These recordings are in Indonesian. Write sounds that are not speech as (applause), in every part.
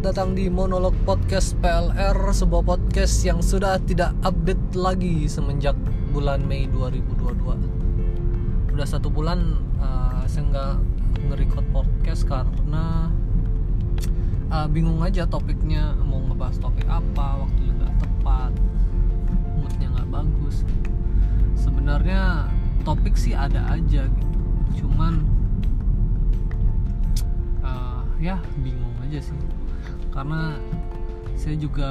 Datang di Monolog Podcast PLR, sebuah podcast yang sudah tidak update lagi semenjak bulan Mei 2022. Udah satu bulan uh, saya nggak nge-record podcast karena uh, bingung aja topiknya mau ngebahas topik apa, waktunya nggak tepat, moodnya nggak bagus. Sebenarnya topik sih ada aja gitu, cuman uh, ya bingung aja sih karena saya juga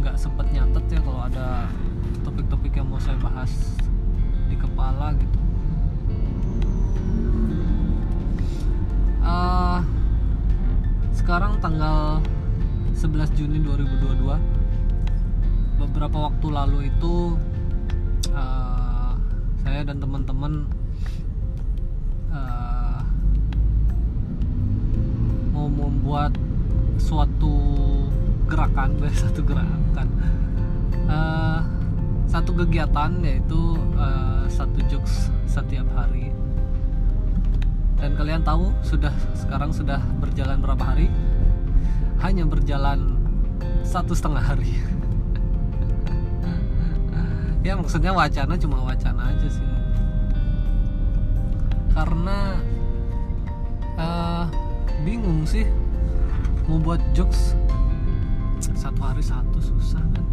nggak sempet nyatet ya kalau ada topik-topik yang mau saya bahas di kepala gitu. Uh, sekarang tanggal 11 Juni 2022 beberapa waktu lalu itu uh, saya dan teman-teman uh, mau membuat suatu gerakan (laughs) satu gerakan. Uh, satu kegiatan yaitu uh, satu jokes setiap hari. Dan kalian tahu sudah sekarang sudah berjalan berapa hari? Hanya berjalan satu setengah hari. (laughs) Ya maksudnya wacana cuma wacana aja sih. Karena uh, bingung sih mau buat jokes? Satu hari satu susah kan?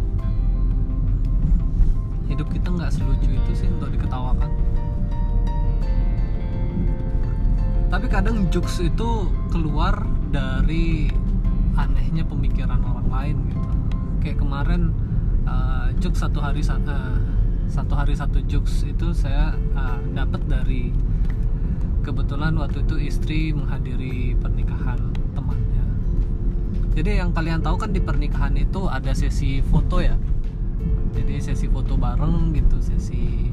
Hidup kita nggak selucu itu sih untuk diketawakan. Tapi kadang jokes itu keluar dari anehnya pemikiran orang lain gitu. Kayak kemarin uh, jokes satu hari uh, satu hari satu jokes itu saya uh, dapat dari kebetulan waktu itu istri menghadiri pernikahan jadi yang kalian tahu kan di pernikahan itu ada sesi foto ya? Jadi sesi foto bareng gitu sesi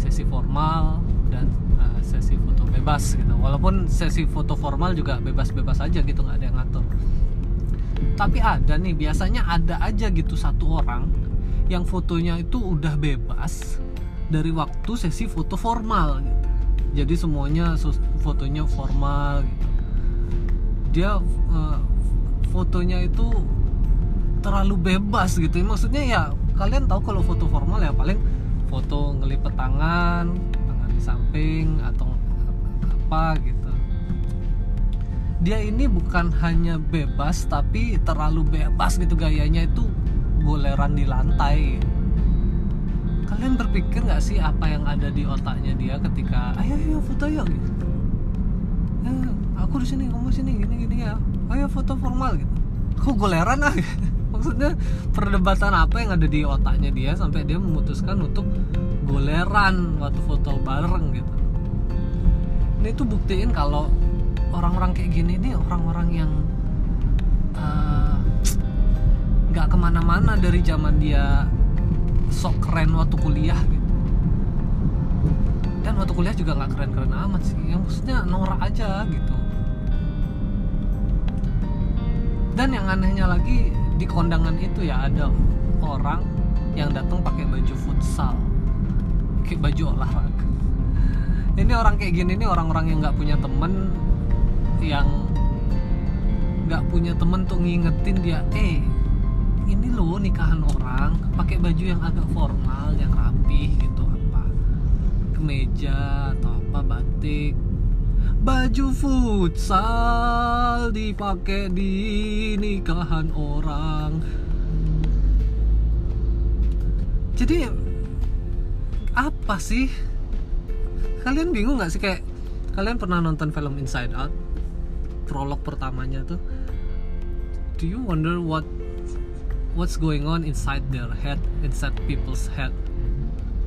sesi formal dan uh, sesi foto bebas gitu. Walaupun sesi foto formal juga bebas-bebas aja gitu nggak ada yang ngatur. Tapi ada nih biasanya ada aja gitu satu orang yang fotonya itu udah bebas dari waktu sesi foto formal gitu. Jadi semuanya fotonya formal gitu. Dia uh, fotonya itu terlalu bebas gitu. Maksudnya ya kalian tahu kalau foto formal ya paling foto ngelipet tangan tangan di samping atau apa gitu. Dia ini bukan hanya bebas tapi terlalu bebas gitu gayanya itu goleran di lantai. Kalian berpikir nggak sih apa yang ada di otaknya dia ketika ayo ayo foto yuk gitu. Ya, aku di sini kamu sini gini gini ya ayo foto formal gitu. Aku goleran ah? (laughs) Maksudnya perdebatan apa yang ada di otaknya dia sampai dia memutuskan untuk goleran waktu foto bareng gitu. Ini tuh buktiin kalau orang-orang kayak gini nih orang-orang yang nggak uh, ke mana-mana dari zaman dia sok keren waktu kuliah gitu. Dan waktu kuliah juga nggak keren-keren amat sih. Yang maksudnya norak aja gitu dan yang anehnya lagi di kondangan itu ya ada orang yang datang pakai baju futsal. Pakai baju olahraga. Ini orang kayak gini nih orang-orang yang nggak punya temen yang nggak punya temen tuh ngingetin dia eh ini loh nikahan orang pakai baju yang agak formal yang rapih gitu apa kemeja atau apa batik baju futsal dipakai di nikahan orang. Jadi apa sih? Kalian bingung nggak sih? Kayak kalian pernah nonton film Inside Out? Prolog pertamanya tuh. Do you wonder what what's going on inside their head inside people's head?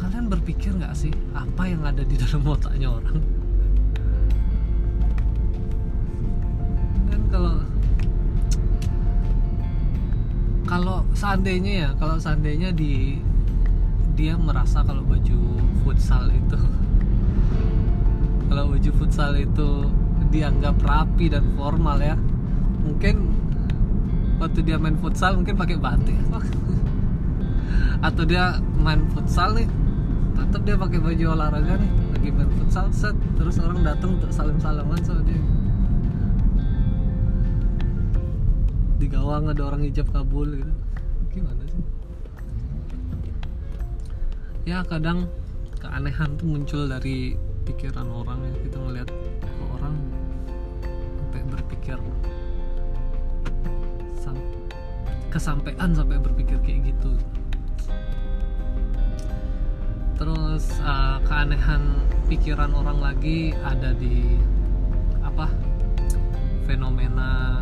Kalian berpikir nggak sih apa yang ada di dalam otaknya orang seandainya ya kalau seandainya di dia merasa kalau baju futsal itu (laughs) kalau baju futsal itu dianggap rapi dan formal ya mungkin waktu dia main futsal mungkin pakai batik (laughs) atau dia main futsal nih tetap dia pakai baju olahraga nih lagi main futsal set terus orang datang untuk salam salaman sama dia. Di gawang ada orang hijab kabul gitu gimana sih. Ya kadang keanehan tuh muncul dari pikiran orang ya. Kita ngelihat orang sampai berpikir sam- kesampaian sampai berpikir kayak gitu. Terus uh, keanehan pikiran orang lagi ada di apa? Fenomena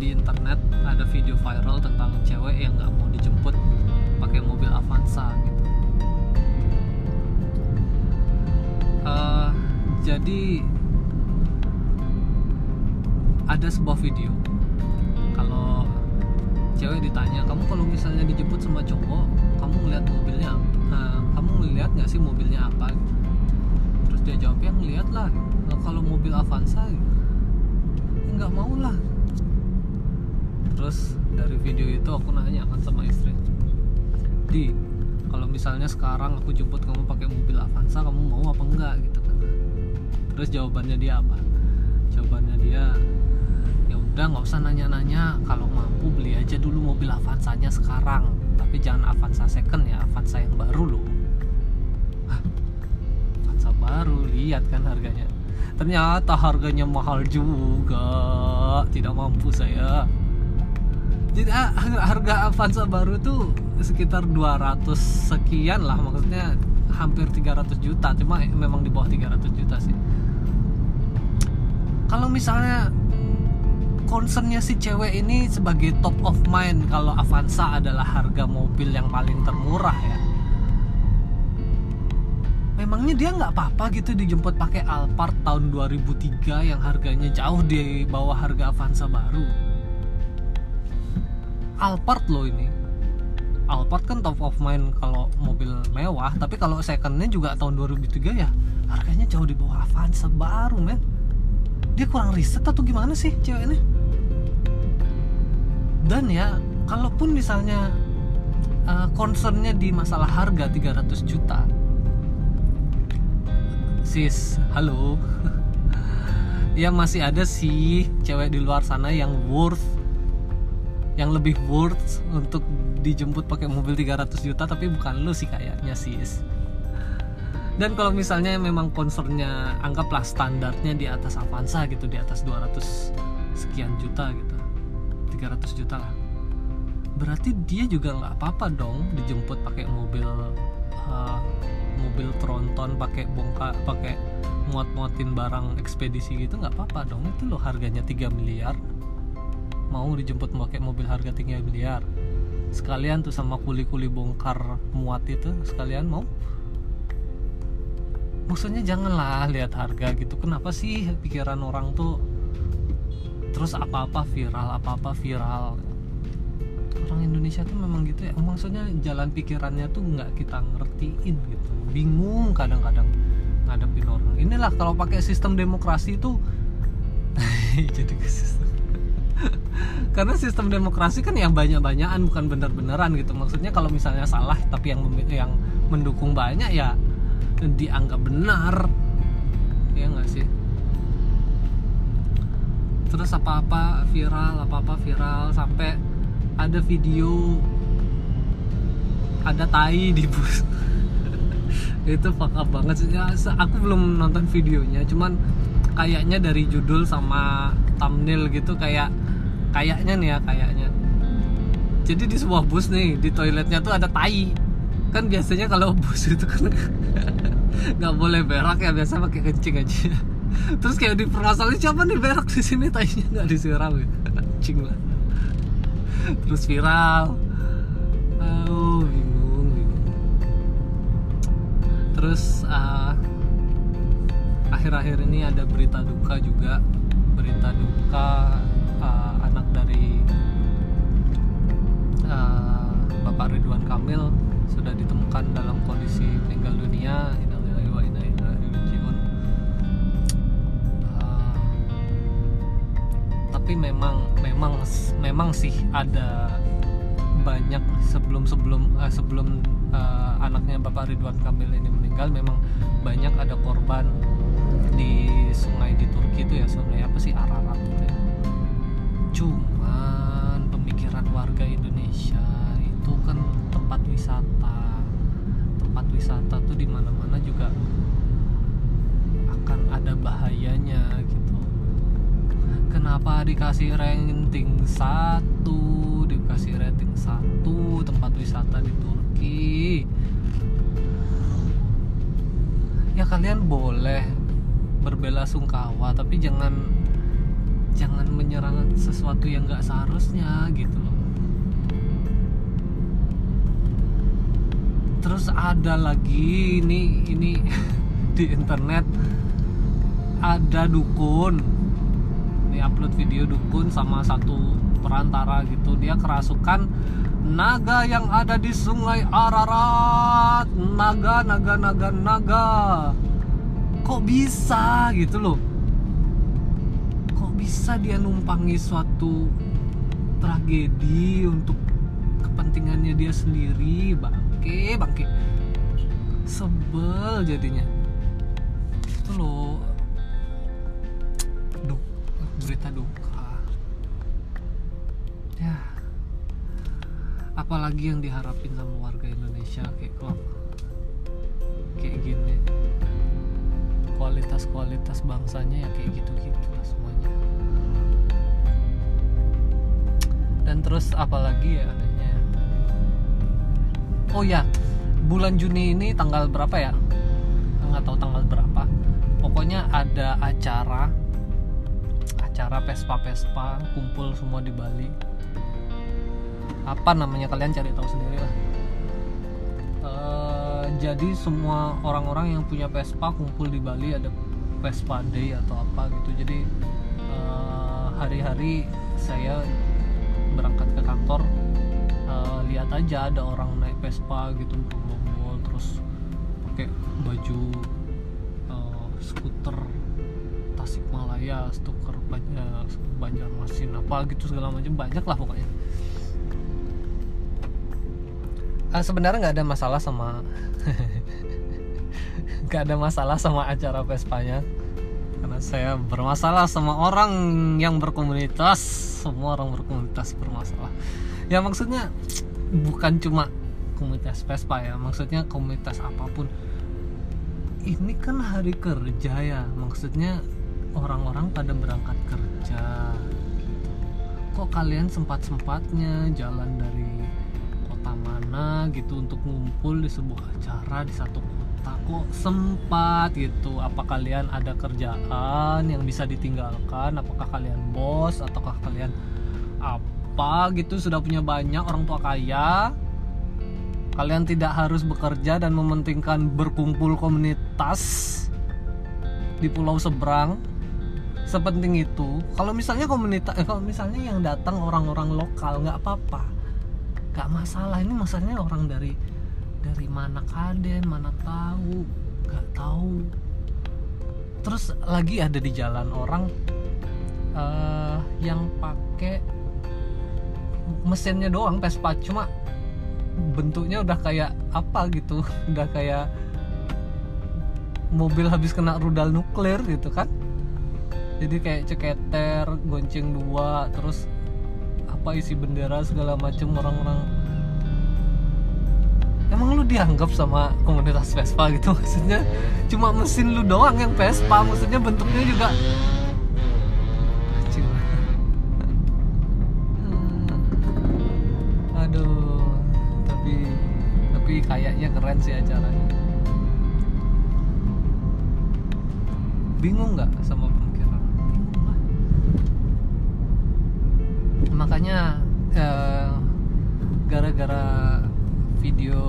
di internet ada video viral tentang cewek yang nggak mau dijemput pakai mobil Avanza gitu. Uh, jadi ada sebuah video kalau cewek ditanya kamu kalau misalnya dijemput sama cowok kamu ngeliat mobilnya uh, kamu ngeliat nggak sih mobilnya apa? Terus dia jawab ya ngeliat lah kalau mobil Avanza? Ya nggak mau lah terus dari video itu aku nanya kan sama istri di kalau misalnya sekarang aku jemput kamu pakai mobil Avanza kamu mau apa enggak? Gitu kan. Terus jawabannya dia apa? Jawabannya dia ya udah nggak usah nanya-nanya kalau mampu beli aja dulu mobil Avanzanya sekarang. Tapi jangan Avanza second ya Avanza yang baru loh. Avanza baru lihat kan harganya. Ternyata harganya mahal juga. Tidak mampu saya jadi harga Avanza baru tuh sekitar 200 sekian lah maksudnya hampir 300 juta. Cuma memang di bawah 300 juta sih. Kalau misalnya concernnya si cewek ini sebagai top of mind kalau Avanza adalah harga mobil yang paling termurah ya. Memangnya dia nggak apa-apa gitu dijemput pakai Alphard tahun 2003 yang harganya jauh di bawah harga Avanza baru Alphard loh ini. Alphard kan top of mind kalau mobil mewah tapi kalau secondnya juga tahun 2003 ya harganya jauh di bawah Avanza baru men. Dia kurang riset atau gimana sih cewek ini dan ya kalaupun misalnya uh, concernnya di masalah harga 300 juta sis halo. (laughs) Ya masih ada sih cewek di luar sana yang worth yang lebih worth untuk dijemput pakai mobil 300 juta tapi bukan lu sih kayaknya sis dan kalau misalnya memang concernnya anggaplah standarnya di atas Avanza gitu di atas 200 sekian juta gitu 300 juta lah. Berarti dia juga nggak apa-apa dong dijemput pakai mobil uh, mobil tronton pakai bongkar pakai muat-muatin barang ekspedisi gitu nggak apa-apa dong. Itu loh harganya 3 miliar mau dijemput pakai mobil harga 3 miliar. Sekalian tuh sama kuli-kuli bongkar muat itu sekalian mau? Maksudnya janganlah lihat harga gitu. Kenapa sih pikiran orang tuh terus apa-apa viral apa-apa viral? Orang Indonesia tuh memang gitu ya. Maksudnya jalan pikirannya tuh nggak kita ngertiin gitu. Bingung kadang-kadang ngadepin orang. Inilah kalau pakai sistem demokrasi itu (laughs) jadi ke karena sistem demokrasi kan yang banyak-banyakan bukan bener-beneran gitu. Maksudnya kalau misalnya salah tapi yang yang mendukung banyak ya dianggap benar. Ya nggak sih? Terus apa-apa viral apa-apa viral sampai ada video ada tai di bus. (laughs) Itu fuck banget sih. Ya, aku belum nonton videonya cuman kayaknya dari judul sama thumbnail gitu kayak kayaknya nih ya kayaknya. Jadi di sebuah bus nih di toiletnya tuh ada tai. Kan biasanya kalau (laughs) bus itu kan (laughs) nggak boleh berak ya biasa pakai kencing aja. (laughs) Terus kayak dipermasalahin siapa nih berak di sini? Tainya nggak disiram ya. Kencing lah. Terus viral. Oh bingung bingung. Terus uh, akhir-akhir ini ada berita duka juga. Berita duka uh, dari uh, Bapak Ridwan Kamil sudah ditemukan dalam kondisi meninggal dunia uh, tapi memang memang memang sih ada banyak sebelum sebelum uh, sebelum uh, anaknya Bapak Ridwan Kamil ini meninggal memang banyak ada korban di sungai di Turki itu ya sungai apa sih? Ararat gitu ya. Cuman pikiran warga Indonesia itu kan tempat wisata. Tempat wisata tuh di mana-mana juga akan ada bahayanya gitu. Kenapa dikasih rating satu dikasih rating satu tempat wisata di Turki? Ya kalian boleh berbela sungkawa tapi jangan jangan menyerang sesuatu yang nggak seharusnya gitu loh. Terus ada lagi ini ini (laughs) di internet. Ada dukun. Ini upload video dukun sama satu perantara gitu. Dia kerasukan naga yang ada di sungai Ararat. Naga naga naga naga. Kok bisa gitu loh bisa dia numpangi suatu tragedi untuk kepentingannya dia sendiri? Bangke bangke. Sebel jadinya. Itu loh. Duk, berita duka. Ya. Apalagi yang diharapin sama warga Indonesia kayak klub. Kayak gini. Kualitas-kualitas bangsanya ya kayak gitu-gitu lah semuanya dan terus apalagi ya oh ya bulan Juni ini tanggal berapa ya? Nggak tahu tanggal berapa. Pokoknya ada acara acara pespa-pespa kumpul semua di Bali. Apa namanya kalian cari tahu sendiri lah. Eh, jadi semua orang-orang yang punya Vespa kumpul di Bali ada Vespa Day atau apa gitu. Jadi eh, hari-hari saya berangkat ke kantor eh, lihat aja ada orang naik Vespa gitu bergerombol terus pakai baju eh, skuter Tasikmalaya, skuter Ban- Banjarmasin apa gitu segala macam banyak lah pokoknya. Ah, sebenarnya nggak ada masalah sama (laughs) nggak ada masalah sama acara Vespanya saya bermasalah sama orang yang berkomunitas. Semua orang berkomunitas bermasalah. Ya maksudnya bukan cuma komunitas Vespa ya maksudnya komunitas apa pun. Ini kan hari kerja ya maksudnya orang-orang pada berangkat kerja gitu. kok kalian sempat-sempatnya jalan dari kota mana gitu untuk ngumpul di sebuah acara di satu kota kok sempat gitu apa kalian ada kerjaan yang bisa ditinggalkan? Apakah kalian bos ataukah kalian apa gitu sudah punya banyak orang tua kaya? Kalian tidak harus bekerja dan mementingkan berkumpul komunitas di pulau seberang. Sepenting itu kalau misalnya komunitas eh, kalau misalnya yang datang orang-orang lokal nggak apa-apa. Nggak masalah ini masalahnya orang dari dari mana kaden mana tahu nggak tahu terus lagi ada di jalan orang eh, yang pakai mesinnya doang Vespa. Cuma bentuknya udah kayak apa gitu. (laughs) Udah kayak mobil habis kena rudal nuklir gitu kan. Jadi kayak ceketer gonceng dua terus apa isi bendera segala macem orang-orang emang lu dianggap sama komunitas Vespa gitu maksudnya cuma mesin lu doang yang Vespa maksudnya bentuknya juga. Hmm. aduh tapi kayaknya keren sih acaranya bingung nggak sama pemikiran makanya eh, gara-gara video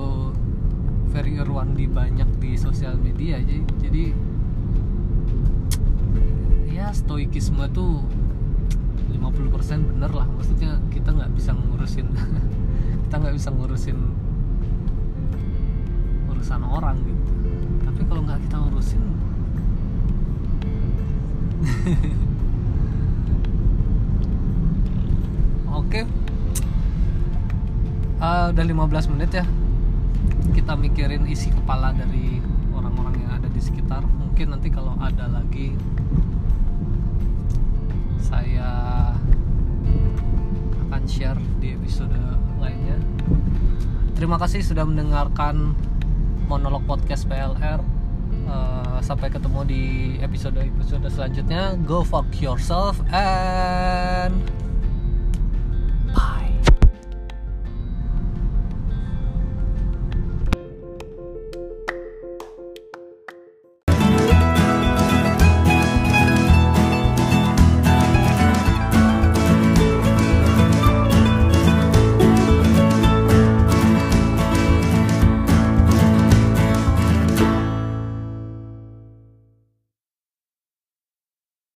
Ferry Irwandi banyak di sosial media jadi jadi ya stoikisme tuh 50% bener lah maksudnya kita nggak bisa ngurusin (laughs) kita nggak bisa ngurusin urusan orang gitu tapi kalau nggak kita urusin (laughs) Oke. Eh, udah 15 menit ya. Kita mikirin isi kepala dari orang-orang yang ada di sekitar. Mungkin nanti kalau ada lagi saya akan share di episode lainnya terima kasih sudah mendengarkan monolog podcast PLR Uh, sampai ketemu di episode episode selanjutnya go fuck yourself and